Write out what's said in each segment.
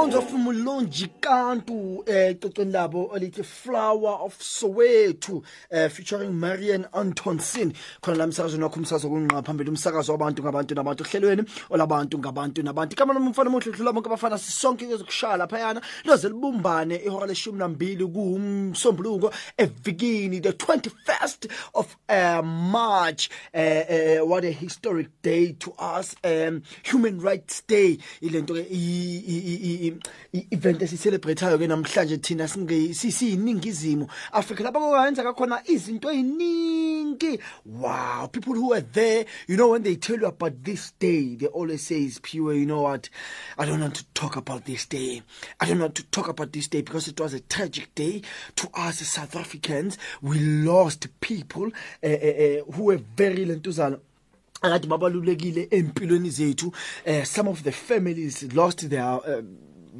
onzo fumulonji kantu eh cocweni labo elithi Flower of Soweto eh featuring Marian Antonson khona la umsakazo wakho umsakazo kunqa phambili umsakazo wabantu ngabantu nabantu ohlelweni olabantu ngabantu nabantu. Kama nomfana omuhle udlula bonke abafana sisonke kuzokushala phayana loze libumbane ihora leshumi nambili kuumsombuluko evikini the 21st of uh, March. Uh, uh, what a historic day to us um human rights day. Ilento ke i-event esicelebrateayo ke namhlanje thina sisiyiningizimu. Africa lapha kokwenza khona izinto eziningi wow people who are there you know when they tell you about this day they always say is pure you know what? I don't want to talk about this day. I don't want to talk about this day because it was a tragic day. To us south africans we lost people uh, uh, uh, who were very lentuzana. Akade babalulekile empilweni zethu. Uh, some of the families lost their uh,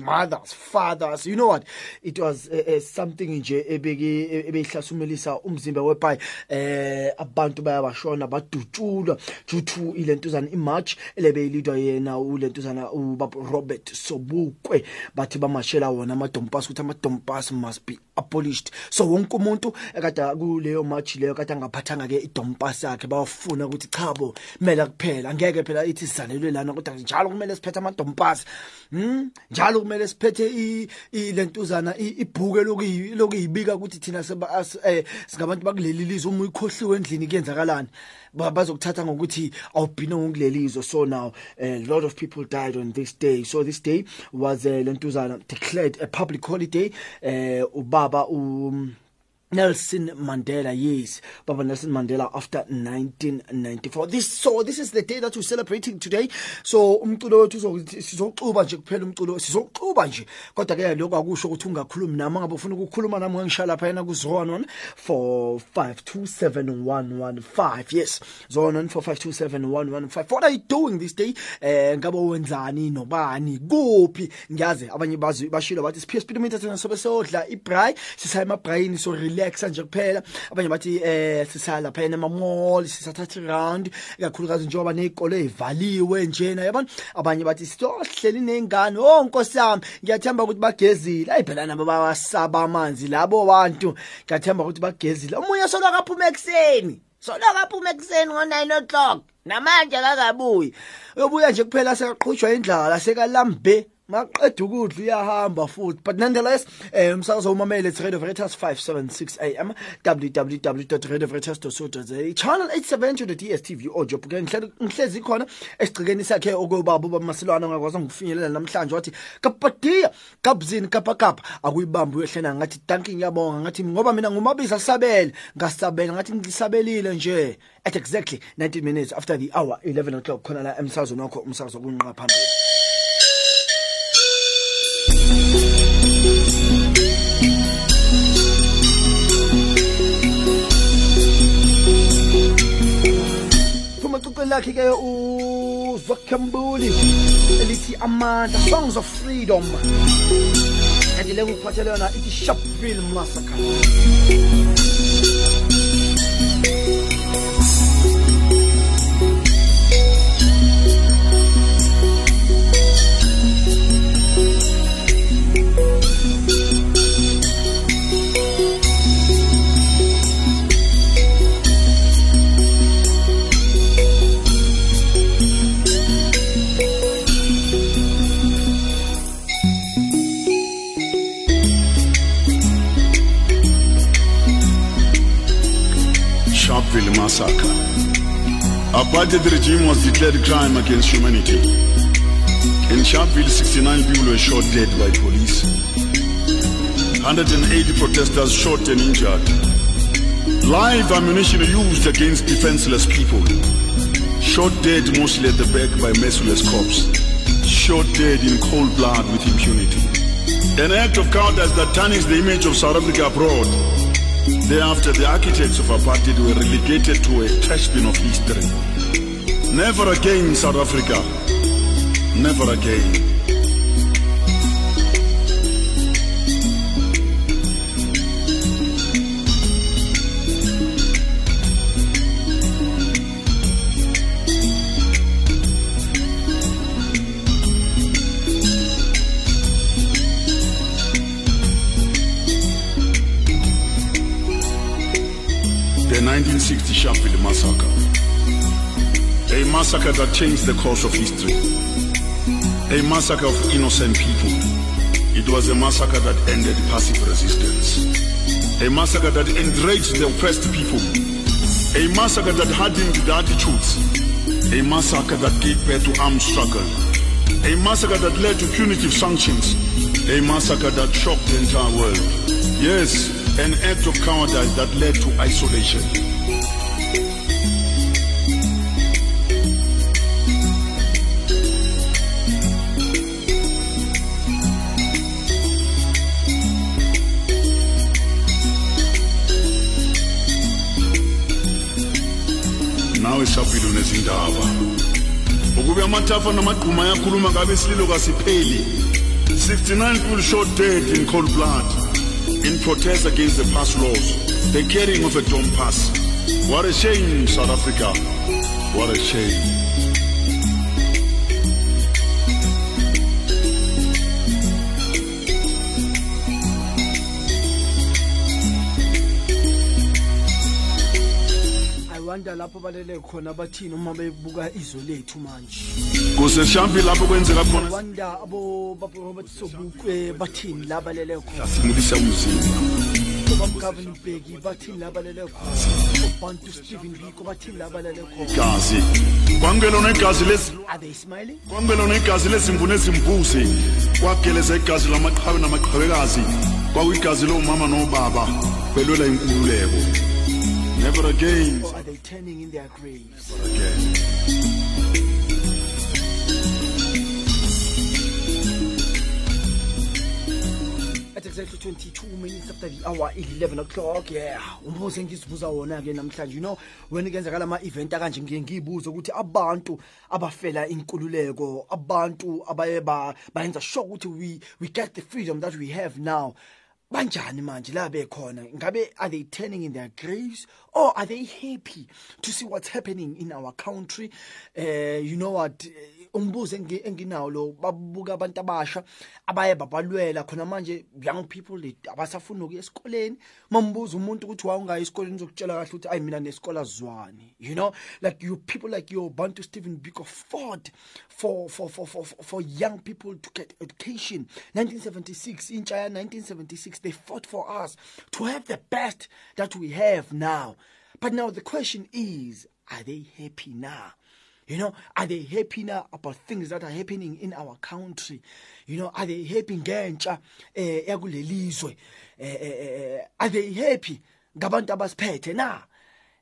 mothers fathers. You know what? It was uh, uh, something nje ebeke ebeyihlasumelisa umzimba webhayi eh abantu bayabashona badutshulwa. Juthu ilentuzana imarch elebeyilidwa yena ulentuzana ubaba Robert Sobukwe. Bathi bamashela wona amadompas ukuthi amadompas must be abolished. So wonke umuntu ekade kuleyo march leyo kade angaphathanga ke idompas yakhe bawafuna ukuthi chabo kumele kuphela angeke phela ithi sizalelwe lana kodwa njalo kumele siphethe amadompas hm njalo kumele siphethe ilentuzana ibhuke lokuyibika ukuthi thina eh, singabantu bakuleli lizwe uma uyikhohliwe endlini kuyenzakalani bazokuthatha ngokuthi awubhine ngokulelizwe. So now a lot of people died on this day. So this day was uh, lentuzana declared a public holiday. Uh, ubaba um Nelson Mandela yes. Baba Nelson Mandela after 1994 this so this is the day that we're celebrating today. So umculo wethu sizoxuba nje kuphela umculo sizoxuba nje. Kodwa ke lokho akusho ukuthi ungakhulumi nami ngabe ufuna ukukhuluma nami ngishala phayana ku 0145271115 yes 0145271115 what are you doing this day? Eh ngabe wenzani nobani kuphi? Ngiyazi abanye bazi bashilo bathi siphiwe speedometer thina sobe sodla ibray sisaya emabrayini so relaxa nje kuphela abanye bathi eh sisala phela ema mall sisathatha round ikakhulukazi njengoba nezikole ezivaliwe njena yabona? Abanye bathi sizohleli nengane oh nkosi yami ngiyathemba ukuthi bagezile. Ayiphela nabo bawasaba amanzi labo bantu ngiyathemba ukuthi bagezile. Umunye solo kaphuma ekseni solo kaphuma ekseni ngo 9 o'clock namanje akakabuyi. Uyobuya nje kuphela sekaqhutshwa indlala sekalambe. Maqeda ukudla uyahamba futhi but nonetheless eh umsakazo umamele it's Radio Veritas 576 am www.radioveritas.co.za channel 870 the DStv audio book ngihlezi khona esigcikeni sakhe okubaba bamasilwana ngakwazi ngifinyelela namhlanje wathi kapatiya kabzini kapakapa akuyibamba uyehlena ngathi thanking ngiyabonga. Ngathi ngoba mina ngumabiza sabele. Ngasabela ngathi ngisabelile nje. At exactly 19 minutes after the hour 11 o'clock khona la emsazweni wakho umsakazo kunqa phambili. Lakhe ke uzokhembuli elithi amandla songs of freedom. And le ngikuphathele yona ithi sharpville massacre massacre. Apartheid regime was declared crime against humanity. In Sharpeville, 69 people were shot dead by police. 180 protesters shot and injured. Live ammunition used against defenseless people. Shot dead mostly at the back by merciless cops. Shot dead in cold blood with impunity. An act of cowardice that tarnishes the image of South Africa abroad Thereafter, the architects of apartheid were relegated to a trash bin of history. Never again, South Africa. Never again. 1960 Sharpeville massacre. A massacre that changed the course of history. A massacre of innocent people. It was a massacre that ended passive resistance. A massacre that enraged the oppressed people. A massacre that hardened the attitudes. A massacre that gave birth to armed struggle. A massacre that led to punitive sanctions. A massacre that shocked the entire world. Yes, an act of cowardice that led to isolation. Nawe shapile unezindaba ukube amathafa namagquma ayakhuluma ngabe isililo kasipheli. 69 people shot dead in cold blood. In protest against the pass laws the carrying of a dome pass what a shame south africa. What a shame i lapho balele khona bathini uma bebuka izwe lethu manje? Lapho kwenzeka khona wonder abo babo Sobukwe bathini la balele khona? Simulisa umzimba. Obamgavin Bheki bathini la balele khona? Stephen Biko bathini la balele khona? Igazi. Igazi lesi are they smiling? Igazi lezimvu nezimbuzi. Kwageleza igazi lamaqhawe namaqhawekazi. Kwakuyigazi lomama nobaba. Belwela inkululeko. Never again their graves again at exactly 22 minutes after the hour 11 o'clock yeah. Umbuzo engizibuza wona ke namhlanje you know when kenzakala ama event akanje ngiye ngiyibuza ukuthi abantu abafela inkululeko abantu abaye ba bayenza sure ukuthi we we get the freedom that we have now. Banjani manje la bekhona? Ngabe are they turning in their graves? Or are they happy to see what's happening in our country? Uh, you know what umbuzo engi- enginawo lo babuka abantu abasha abaye babalwela. Khona manje young people abasafuna ukuya esikoleni. Mambuza umuntu ukuthi wawungayi esikoleni uzokutshela kahle ukuthi ayi mina nesikole azwani you know? Like you people like your Bantu Stephen Biko fought for for for for for- for young people to get education. 1976 intsha ya 1976 they fought for us to have the best that we have now. But now the question is are they happy now you know, are they happy now about things that are happening in our country? You know, are they happy ngentsha eh yakulelizwe? Eh eh, eh are they happy ngabantu abasiphethe na?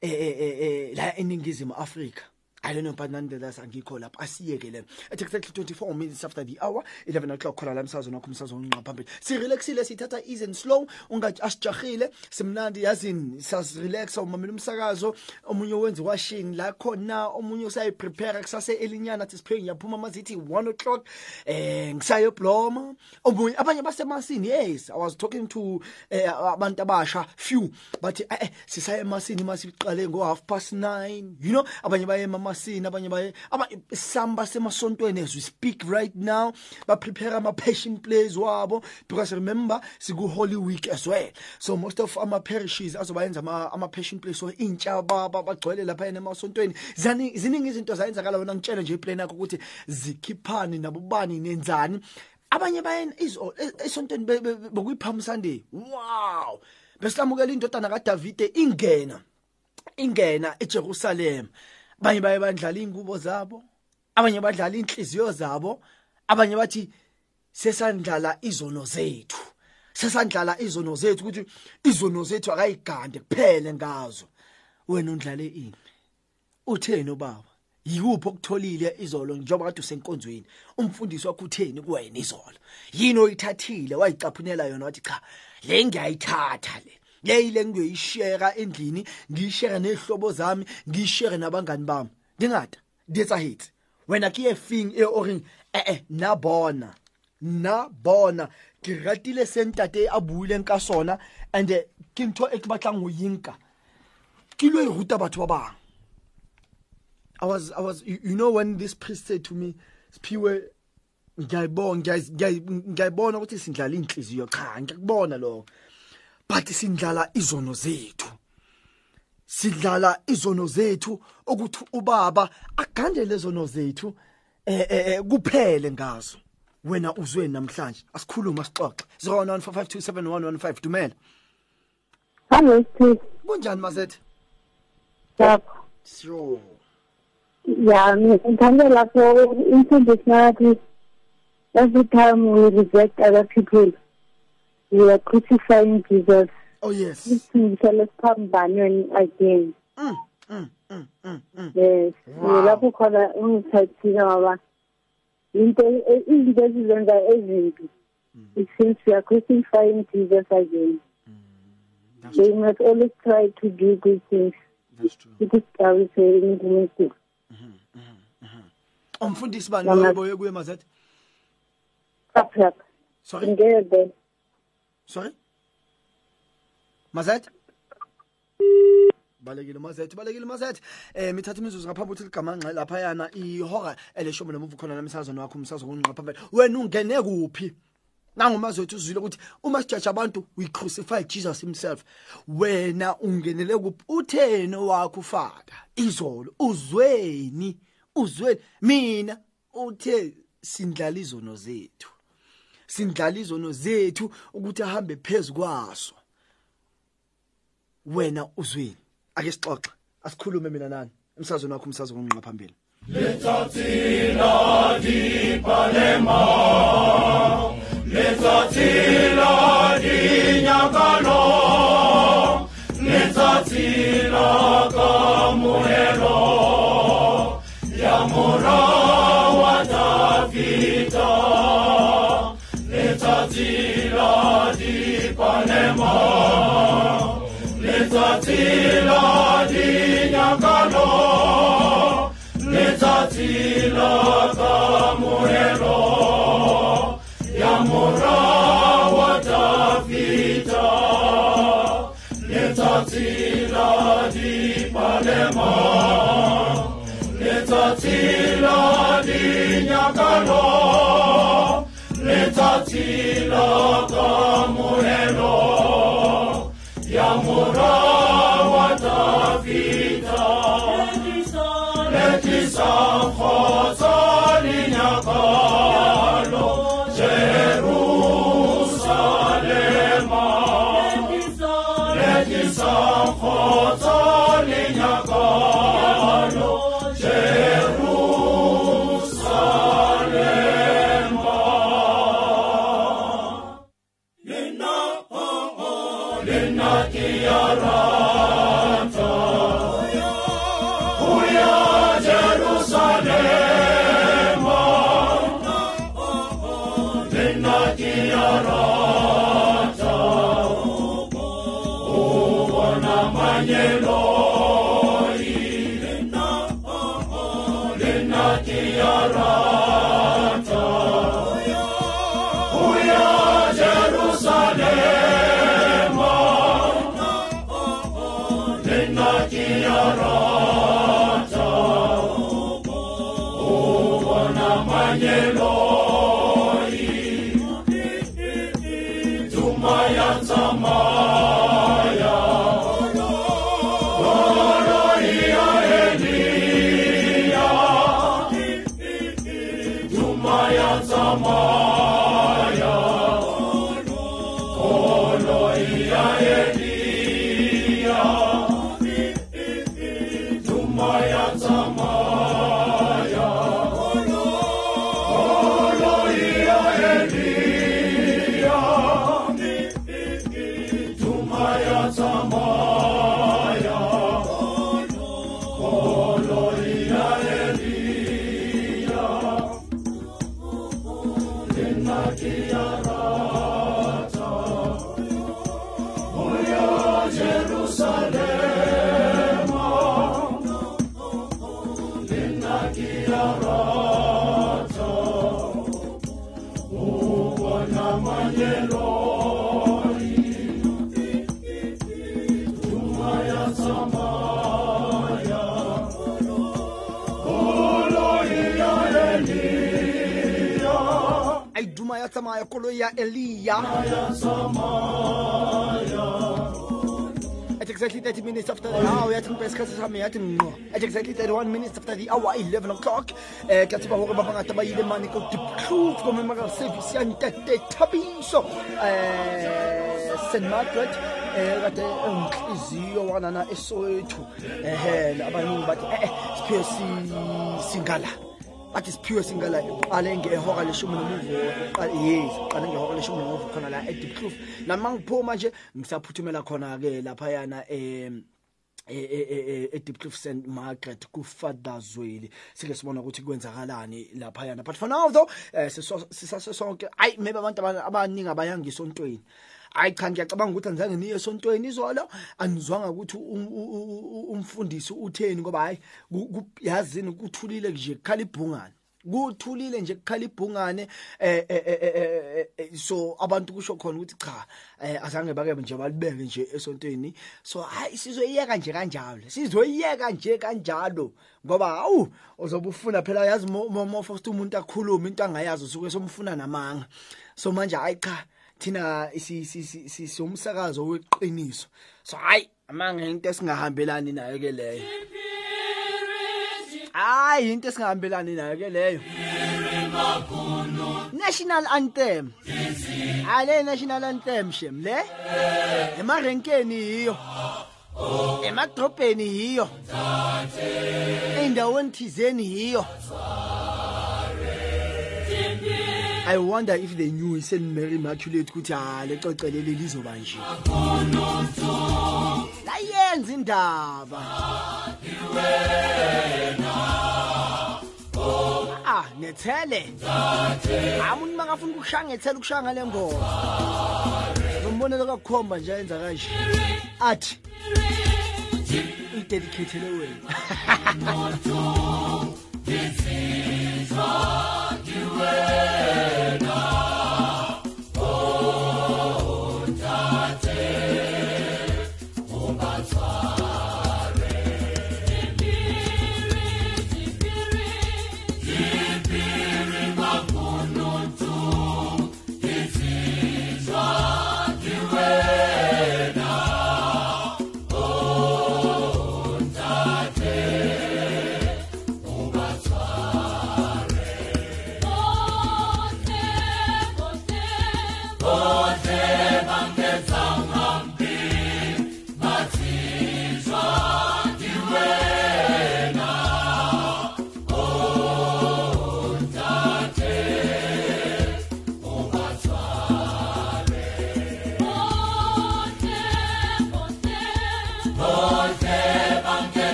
Eh eh eh, eh la eningizimu Africa. I don't know but nonetheless angikho lapha asiyeke le. At exactly 24 minutes after the hour 11 o'clock khona la emsazweni wakho umsazwe onqa phambili. Si relaxile sithatha easy and slow ungathi asijahile simnandi yazini sas relax umamela umsakazo omunye wenza washing la khona omunye usayi prepare kusase elinyana athi sipheke ngiyaphuma mazithi 1 o'clock eh ngisayo bloma omunye abanye basemasini yes i was talking to eh, abantu abasha few but eh eh, sisaye emasini masiqale ngo half past 9 you know abanye baye emasini abanye baye aba samba semasontweni as we speak right now ba prepare ama passion plays wabo because remember siku holy week as well. So most of ama parishes azobayenza ama, ama passion plays so intsha ba- ba- bagcwele lapha emasontweni. Zani- ziningi izinto zayenzakala wena ngitshela nje iplan yakho ukuthi zikhiphani nabubani nenzani? Abanye bayena izo e- esontweni be- be- bokuyiphalm sunday. Wow! Besamukela indodana kaDavide ingena ingena eJerusalem. Abanye baye bandlala ingubo zabo abanye badlala inhliziyo zabo abanye bathi sesandlala izono zethu sesandlala izono zethu ukuthi izono zethu akayigande kuphele ngazo. Wena undlale ini? Utheni ubaba? Yikuphi okutholile izolo njengoba kade usenkonzweni? Umfundisi wakho utheni kuwena izolo? Yini oyithathile wayicaphunela yona wathi cha le ngiyayithatha le. Yeyile ngiyoyishare endlini ngiyishare nezihlobo zami ngiyishare nabangani bami. Dingata ditsa hits wena ke e feng e oring eh eh nabona nna bona ke ratile sentate a buileng ka sona and eh, ke ntho e ke batlang ho yinka ke lo e ruta batho ba bang I was I was you, you know when this priest said to me Siphiwe ngiyayibona ngiyazi- ngiyayi- ngiyayibona ukuthi sindlala inhliziyo cha ngiyakubona lo but sindlala izono zethu. Sidlala izono zethu ukuthi ubaba agandele izono zethu eh eh eh, kuphele ngazo. Wena uzweni namhlanje asikhuluma sixoxe 0145271115 dumela. Hallo Steve. kunjani mazethe? Lapho. sure. Yeah, ngithanda lapho imfundiso nathi every time we reject other people we are crucifying Jesus. oh yes again. mm, mm, mm, mm, mm. Yes. Wow. Khona ungithathile ngoba into izinto ezizenza ezimbi. It seems we are crucifying Jesus again. That's They must always try to do good things. that's true Ukusigcawise uNkulunkulu. umfundisi bani Mama- oyiboye kuye mazethe sorry Ngeke sorry? Mazethe balekile mazethe balekile mazethe eh mithatha imizuzu ngaphambi ukuthi ligamanxe lapha yana ihora eleshumi nomuvu khona namsazweni wakho umsazo kunqa phambili wena ungene kuphi? Nangumazethu uzwile ukuthi uma sijaja abantu we crucify Jesus himself. Wena ungenele kuphi? Utheni wakho ufaka izolo uzweni uzweni. Mina uthe sindlala izono zethu. Sindlala izono zethu ukuthi ahambe phezukwaso wena uzwini ake sixoxe. Asikhulume mina nani? Emsazweni wakho umsazo konqa phambili sortira di Panema, le sortira di Nyakano, le sortira da Murero, Yamura watafita, le sortira di Panema, le sortira di Nyakano, Let's Some more. mikolo ya Elia. At exactly 30 minutes after the hour, at best kasi sa. At exactly 31 minutes after the hour, 11 o'clock, eh, kasi ba hore mapang ataba ile mani the deep truth ko may mga service yan tete tabiso. St. Margaret, kade inhliziyo wanana eSoweto ehe labantu bathi eh siphe singala bathi siphiwe singala iqale ngehora leshumi nomuvo iqale yes iqale ngehora leshumi nomuvo khona la eDeep Kloof nami mangiphuma nje ngisaphuthumela khona ke lapha yana eh eDeep Kloof St Margaret ku Father Zweli sike sibona ukuthi kwenzakalani lapha yana but for now though sisasonke ay maybe abantu abaningi abayangisontweni hayi cha ngiyacabanga ukuthi anizange niye esontweni izolo. Anizwanga ukuthi umfundisi utheni ngoba hayi yazini kuthulile nje kukhala ibhungane. Kuthulile nje kukhala ibhungane eh, eh, eh so abantu kusho khona ukuthi cha azange bake nje balibeke nje esontweni. So hayi sizoyiyeka nje kanjalo sizoyiyeka nje kanjalo ngoba awu uzobe ufuna phela yazi mo first umuntu akhuluma into angayazi usuke somfuna namanga. So manje hayi cha thina sisumsakazo weqiniso. So hayi into esingahambelani nayo ke leyo. Hayi into esingahambelani nayo ke leyo. National anthem. Ale national anthem shem le? Emarenkeni hiyo emadrobheni endaweni thizeni hiyo I wonder if they knew St Mary Immaculate ukuthi ha lecocele lizoba nje. La yenza indaba. Ah, nethele. Amuntu makafuna ukushaya ngethele ukushaya ngale ngoma. Ngombonelo kakukhomba nje yenza kanje. Athi idedicatele wena. away.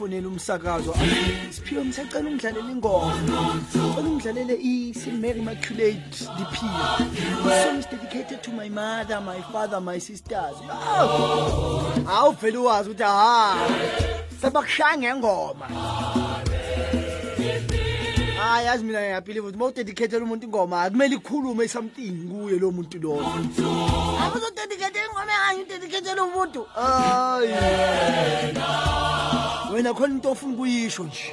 You umsakazo. Siphiwe msacela ingoma. Cela ungidlalele i-Mary Diphiwe song is dedicated to my mother my father my sisters. Awu vele uwazi ukuthi ha sebakushaya ngengoma. Hayi yazi mina ngiyabhilive ukuthi mawudedicatele umuntu ingoma kumele ikhulume something kuye lo muntu loyo abuzodedicate ingoma enganye udedicatele umuntu. Hayi wena khona into ofuna ukuyisho nje.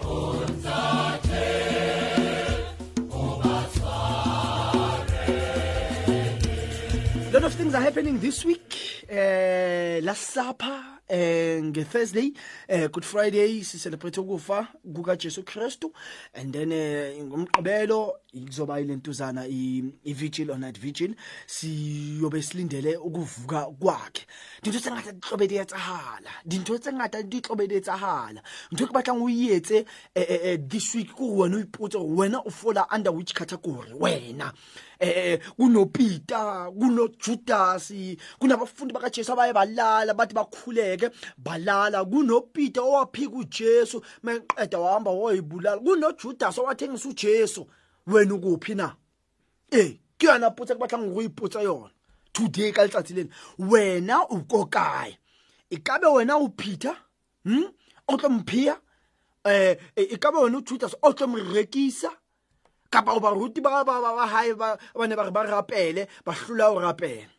Lot of things are happening this week. Eh last supper eh nge-thursday eh good friday sicelebrate ukufa kukajesu kristu. And then eh ngomgqibelo kuzoba ilentuzana i-vigil or night vigil siyobe silindele ukuvuka kwakhe. Dintho tse ngata di tlobedi etsahala dintho tse ngata di tlobedi etsahala ntho e ke batlang o etse eh, eh, eh, this week ke wena o ipotse wena o fola under which category? Wena. Eh kunoPeter kunoJudas kunabafundi bakaJesu abaye balala bathi bakhuleke balala. kunoPeter owaphika uJesu meqeda wahamba woyibulala kunoJudas owathengisa uJesu. wena ukuphi na? Ee ke yona potsa ke batlang go ipotsa yona. Today ka letsatsi lena wena o ko kae e kabe wena o peter hmm? o tlo mphia? Um e, e kabe wena o tutas o tlo morekisa kapa o baruti ba hae ba ne ba re ba rapele ba hlula o rapela?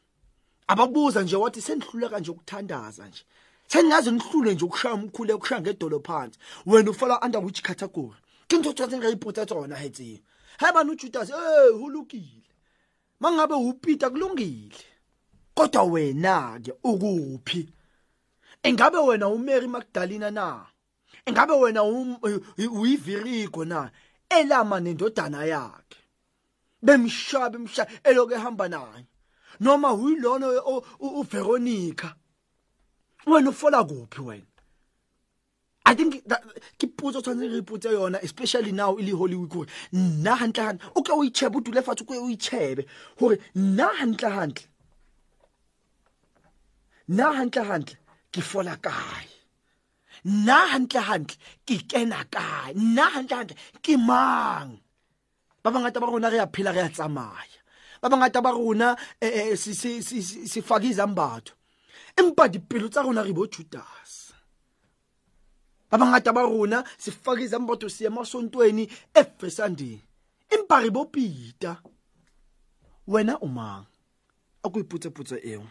Abakubuza nje wathi sendihluleka nje ukuthandaza nje. Sengaze nihlule nje ukushaya umkhulu ekushaya ngedolo phansi. Wena ufala under which category? Ke ntho tshwantse nka ipotsa tsona hetseng hayi bani uJudas eh hulukile mangabe uPeter kulungile? Kodwa wena ke ukuphi? Engabe wena uMary Magdalena na? Engabe wena uyivirigo na? Elama nendodana yakhe. Bemshaba emsha eloke ehamba naye. Noma uyilona uVeronica? Wena ufola kuphi wena? I think ke potso tshwanetse re ipotse yona especially now ile holy week hore nna hantle hantle o ke o itshebe o dule fatshe o itshebe hore nna hantle hantle nna hantle hantle ke fola kae? Nna hantle hantle ke kena kae? Nna hantle hantle ke mang? Ba bangata ba rona re ya phela re ya tsamaya. Ba bangata ba rona se se se fakiza mbatho empa dipelo tsa rona re bo Judas. Ba bangata ba rona se fakiza mbatho se emasontweni efesandini empa re bo Peter wena o mang akuyiputse putse eo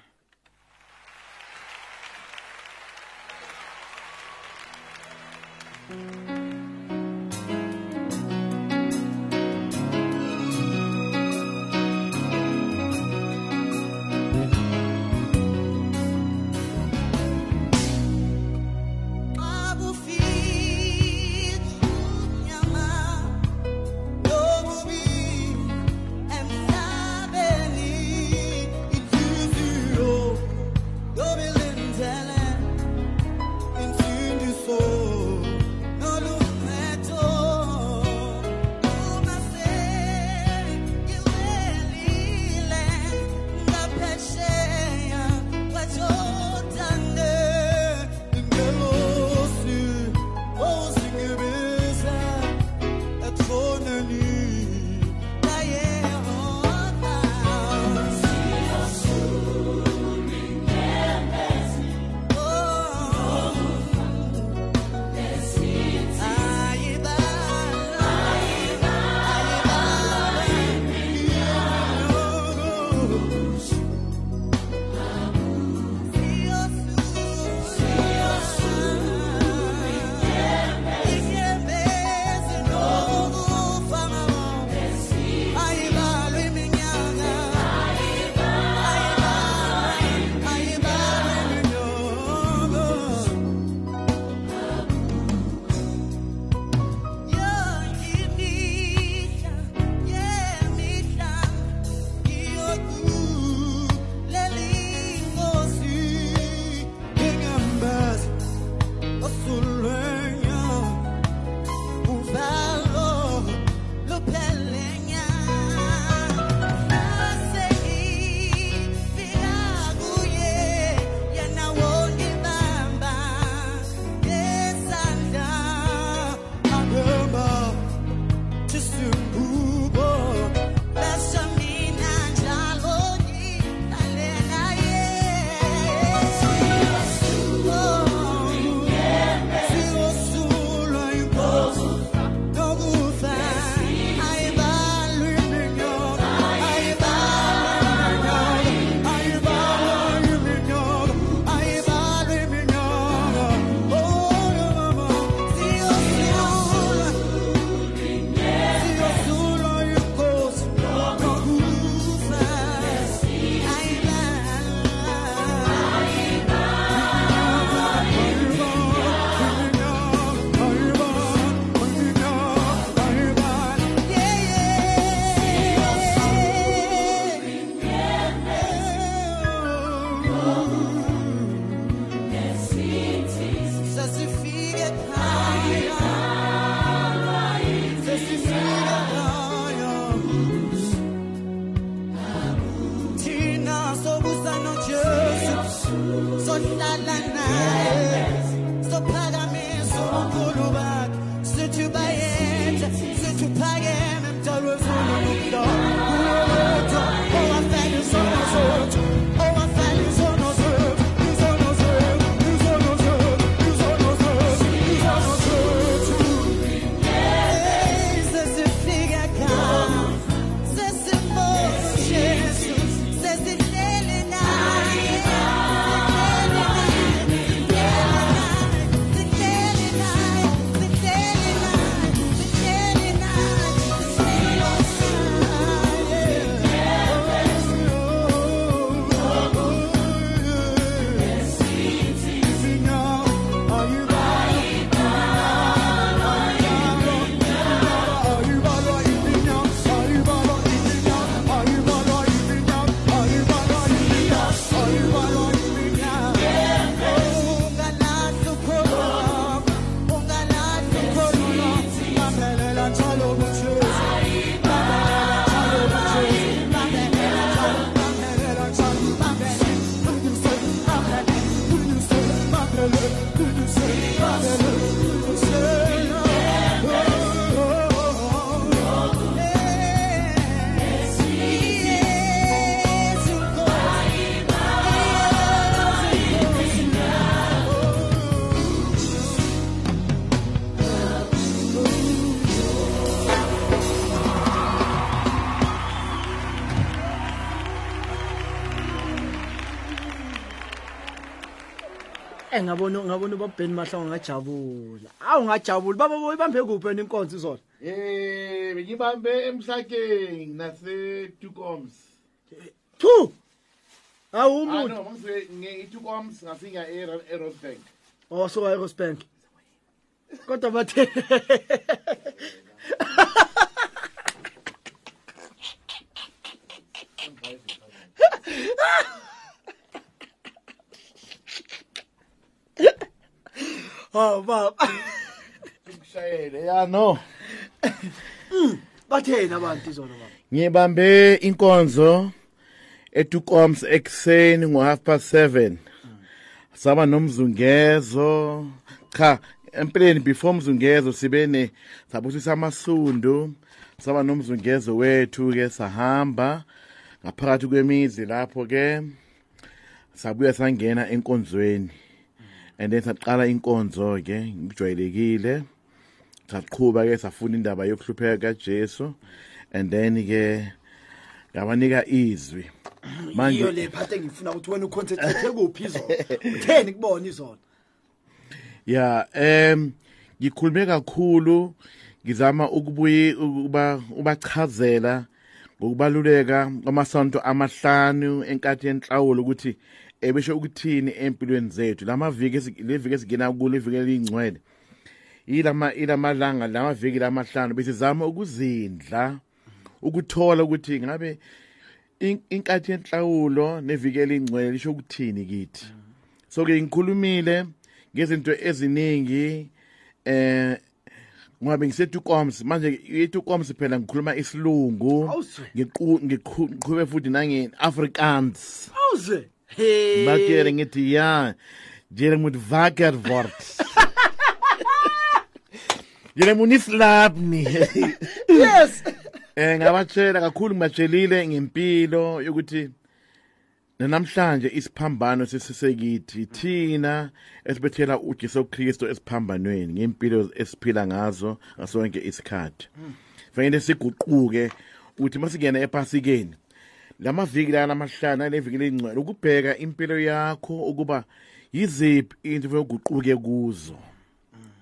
Eh ngabona ngabona ubabheni mahlanga ngajabula. Awu ngajabula. Baba boyibambe kuphi wena inkonzo izona? Eh ngibambe emhlakeni nase Tukoms. Thu. Awu Ah umuntu. no, mangise ngeTukoms ngasinga eRosebank. Oh so wa Rosebank. Kodwa bathe Oh baba. Ngishayele ya no. Bathena abantu izona baba. Ngibambe inkonzo eTukoms ekseni ngo half past 7. Saba nomzungezo. Cha, empeleni before umzungezo sibene sabusisa amasundu. Saba nomzungezo wethu ke sahamba ngaphakathi kwemizi lapho ke sabuya sangena enkonzweni. And then saqala inkonzo ke ngijwayelekile. saqhuba ke safuna indaba yokuhlupheka kaJesu and then ke ngabanika izwi Iyo manje le part engifuna ukuthi wena uconcentrate kuphi izona. Utheni kubona izona? ya em ngikhulume kakhulu ngizama ukubuye ukuba ubachazela ngokubaluleka kwamasonto amahlanu enkathi yenhlawulo ukuthi ebesho ukuthini empilweni zethu? Lamaviki leviki esigena kulo iviki elingcwele ilama ilamalanga lamaviki lamahlanu besizama ukuzindla ukuthola ukuthi ngabe in- inkathi yenhlawulo neviki elingcwele lisho ukuthini kithi? So ke ngikhulumile ngezinto eziningi eh ngoba ngisetukoms manje itukoms phela ngikhuluma isilungu. Ngiqhube futhi nange Afrikaans Awuze. Hey. bakere ngithi ja jy moet wakker word. Jy moet nie slaap nie. Yes. eh ngabatshela kakhulu ngibatshelile ngempilo yokuthi namhlanje isiphambano sesisekithi thina esibethela uJesu Kristu esiphambanweni ngempilo esiphila ngazo ngasonke isikhathi. Fanele siguquke uthi masigena epasikeni lamaviki la lamahlanu leviki lengcwele ukubheka impilo yakho ukuba yiziphi into ufuna uguquke kuzo.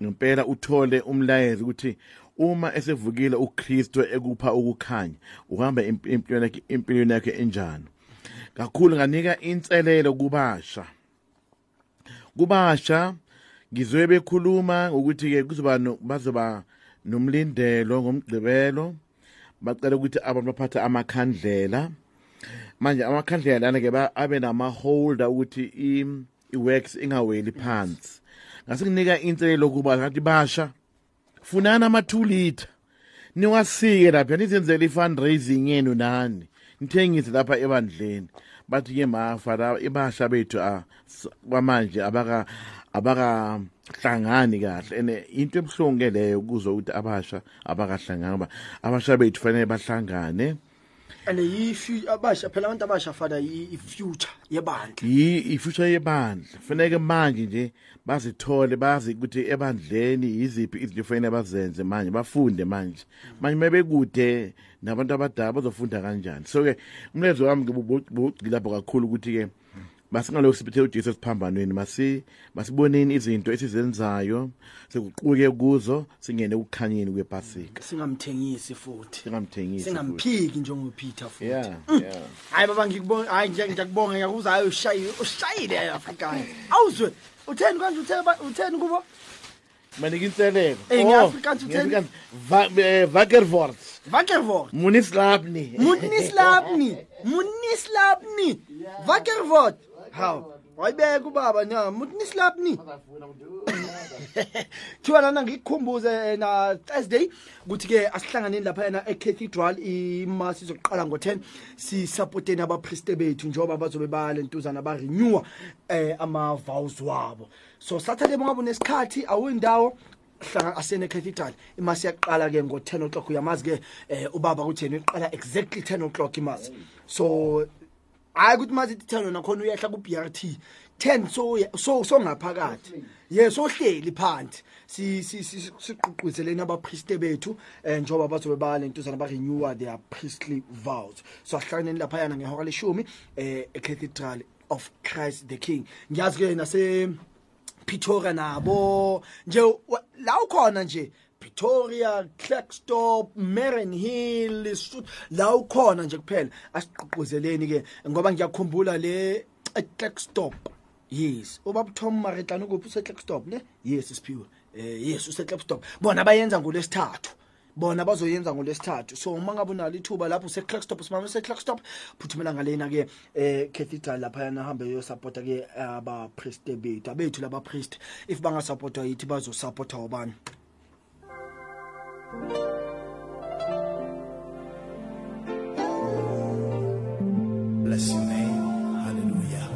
Ngempela uthole umlayezo ukuthi uma esevukile uKristu ekupha ukukhanya uhamba imp- empilweni yakhe empilweni yakhe enjani. Kakhulu nganika inselelo kubasha. Kubasha ngizwe bekhuluma ukuthi ke kuzoba bazoba nomlindelo ngomgqibelo. Bacela ukuthi abantu baphathe amakhandlela. Manje amakhandlela lana ke ba- abe nama holder ukuthi i- i-wax ingaweli phansi. Ngase kunika inselelo kuba ngathi basha funana ama 2 liter niwasike lapha nizenzele i-fundraising yenu nani nithengise lapha ebandleni. Bathi ke mafa la ibasha bethu a s- kwamanje abaka abaka hlangani kahle. Ene into ebhlungu ke leyo kuzwa ukuthi abasha abakahlangani ngoba abasha bethu fanele bahlangane. And yi abasha phela abantu abasha fada i future yebandla yi ifuture yebandla fanele manje nje bazithole bazi ukuthi ebandleni yiziphi izinto fanele bazenze manje bafunde manje. Manje mebekude nabantu abadala bazofunda kanjani. So ke umlezo wami ngibugcila lapho kakhulu ukuthi ke masingalo siphethe uJesu siphambanweni masi masiboneni izinto esizenzayo sekuquke kuzo singene ukukhanyeni kwePasika singamthengisi futhi singamthengisi futhi. singamphiki njengoPeter futhi yeah yeah hayi baba ngikubonga hayi nje ngiyakubonga ngiyakuza hayi ushayi ushayile Afrikaans awuzwe utheni kanje utheni ba- utheni kubo Manik inselelo. Eh, nge-Afrikaans utheni? nge-Afrikaans, va- eh, Vakkerwoord. Wakerwoord Munislapni. Munislapni Munislapni Wakerwoord haw wayibeka ubaba na Munislapni Thiwa lana ngikukhumbuze na Thursday ukuthi ke asihlanganeni lapha yana eCathedral imasi izoqala ngo10 si supporteni abapriste bethu njoba bazobe balentuzana ba renew eh ama vows wabo. So Saturday bongabe nesikhathi awindawo hlanga asene cathedral imasi yaqala ke ngo 10 o'clock uyamazi ke eh, ubaba kutheni iqala exactly 10 o'clock imasi so hayi ukuthi mazithi ten nakhona uyehla ku-b r t. Ten songaphakathi ye sohleli phansi. Sigqugquzeleni abaprieste bethu um njengoba bazobe balentuzana ba-renewa their priestly vows. So asihlanganeni laphayana ngehora leshumi um ecathedral of christ the king. Ngiyazi-ke nase pretoria nabo nje la ukhona nje Pretoria, Klerksdorp, Mariannhill, Lesotho. La ukhona nje kuphela. Asiqhuquzeleni ke ngoba ngiyakhumbula le eKlerksdorp yes. Ubaba Tom Maretlana ukuphi useKlerksdorp ne yes siphiwe. Eh yes useKlerksdorp bona bayenza ngolesithathu bona bazoyenza ngolesithathu so uma ngabe unalo ithuba lapho useClarkstop simama useClarkstop phuthumela ngalena ke eh cathedral lapha yana hambe yo supporta ke aba priest bethu abethu laba priest if banga supporta yithi bazo supporta ubani Bless your name. Hallelujah.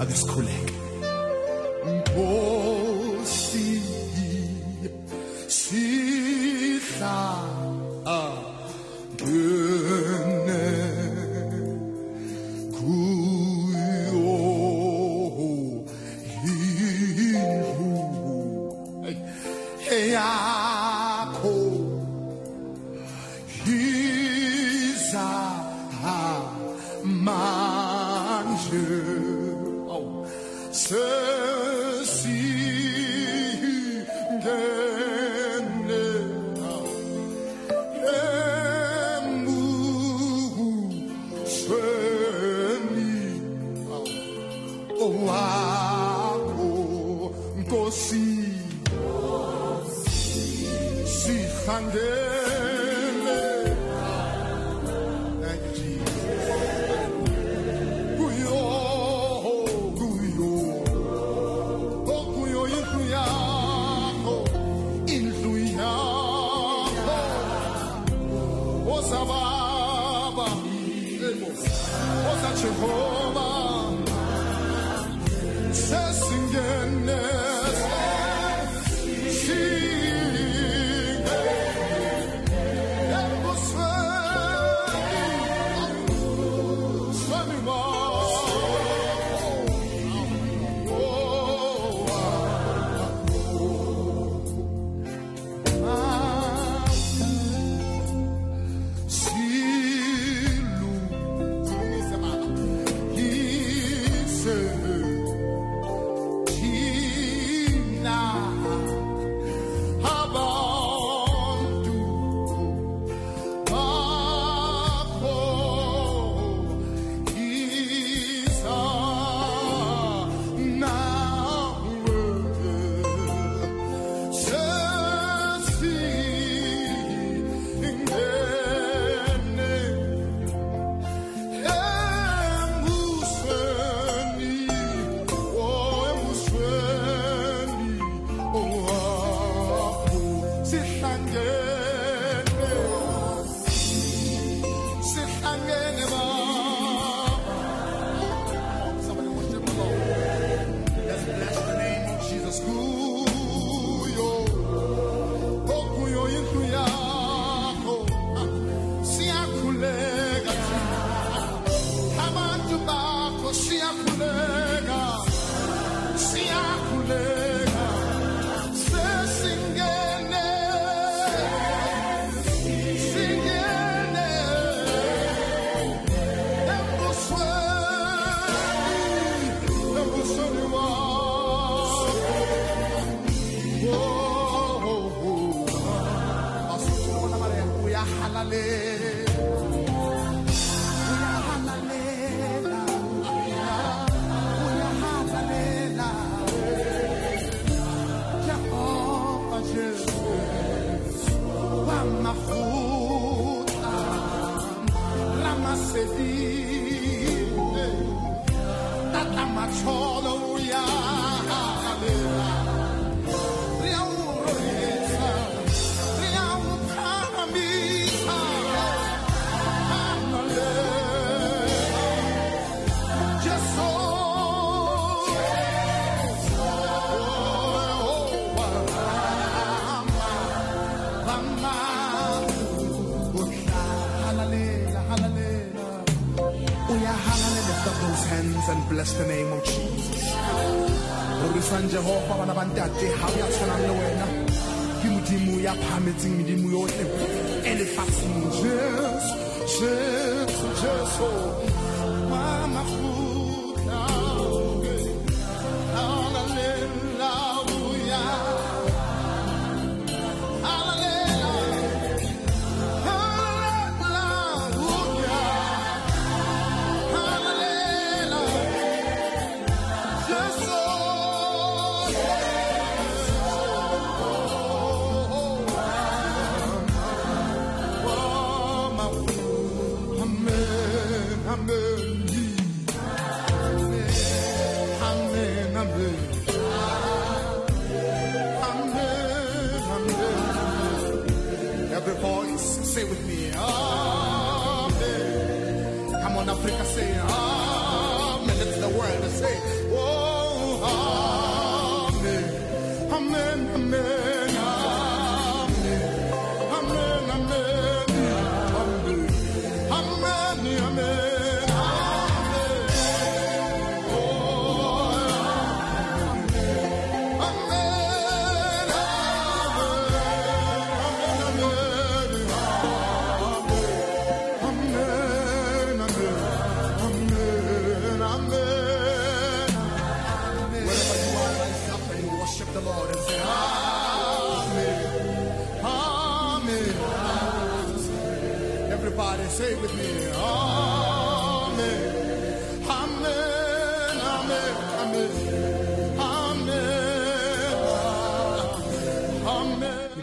Ake sikhuleke. Say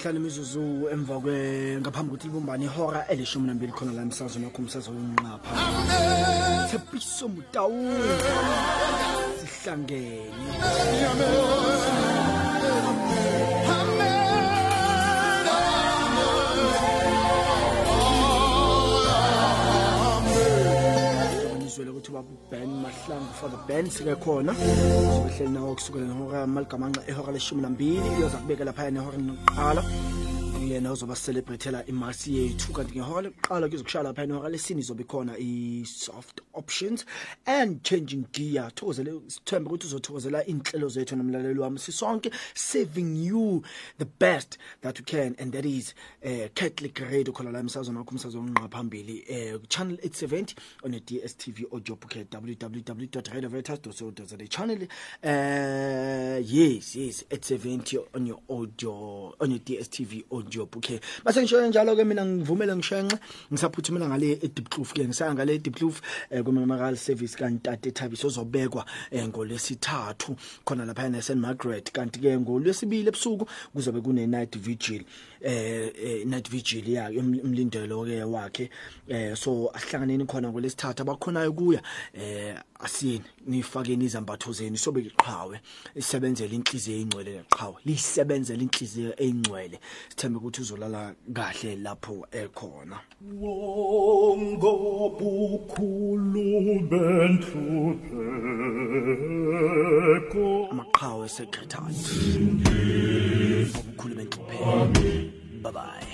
Amen. mihlala imizuzu emva kwe ngaphambi kokuthi libumbane ihora elishumi nambili khona la emsazweni wakho thepiso mutawu sihlangene ukuthi baben mahlangu for the band sike khona. Sibehleli nawo kusukela ngehora ehora leshumi nambili iyoza nehora lokuqala yena uzoba imasi yethu. Kanti ngehora lokuqala kuzokushaya lapha nehora lesini izobe khona i-soft options and changing gear. Thokozele sithembe ukuthi uzothokozela iy'nhlelo zethu nomlaleli wami sisonke saving you the best that you can and that is uh, catholic radio. Khona la emsazweni wakho umsazo onqa phambili uh, channel 870 on your dstv audio book at www.radiovetas.co.za channel uh, yes yes 870 on your audio on your dstv audio book base ngisho njalo ke mina ngivumele ngishenxe ngisaphuthumela ngale eDeepkloof ke ngisaya ngale eDeepkloof eh, ku-memorial service kantate Thabiso ozobekwa eh, ngolesithathu khona lapha e St Margaret. Kanti ke ngolwesibili ebusuku kuzobe kune night vigil eh, eh night vigil ya umlindelo ke wakhe eh so asihlanganeni khona ngolesithathu abakhonayo kuya eh asiyeni nifakeni izambatho zenu sobe iqhawe isebenzele inhliziyo engcwele leqhawe lisebenzele inhliziyo engcwele sithembe ukuthi uzolala kahle lapho ekhona. Wonga bukhulu benhlupheko amaqhawe secretary obukhulu benhlupheko. Bye bye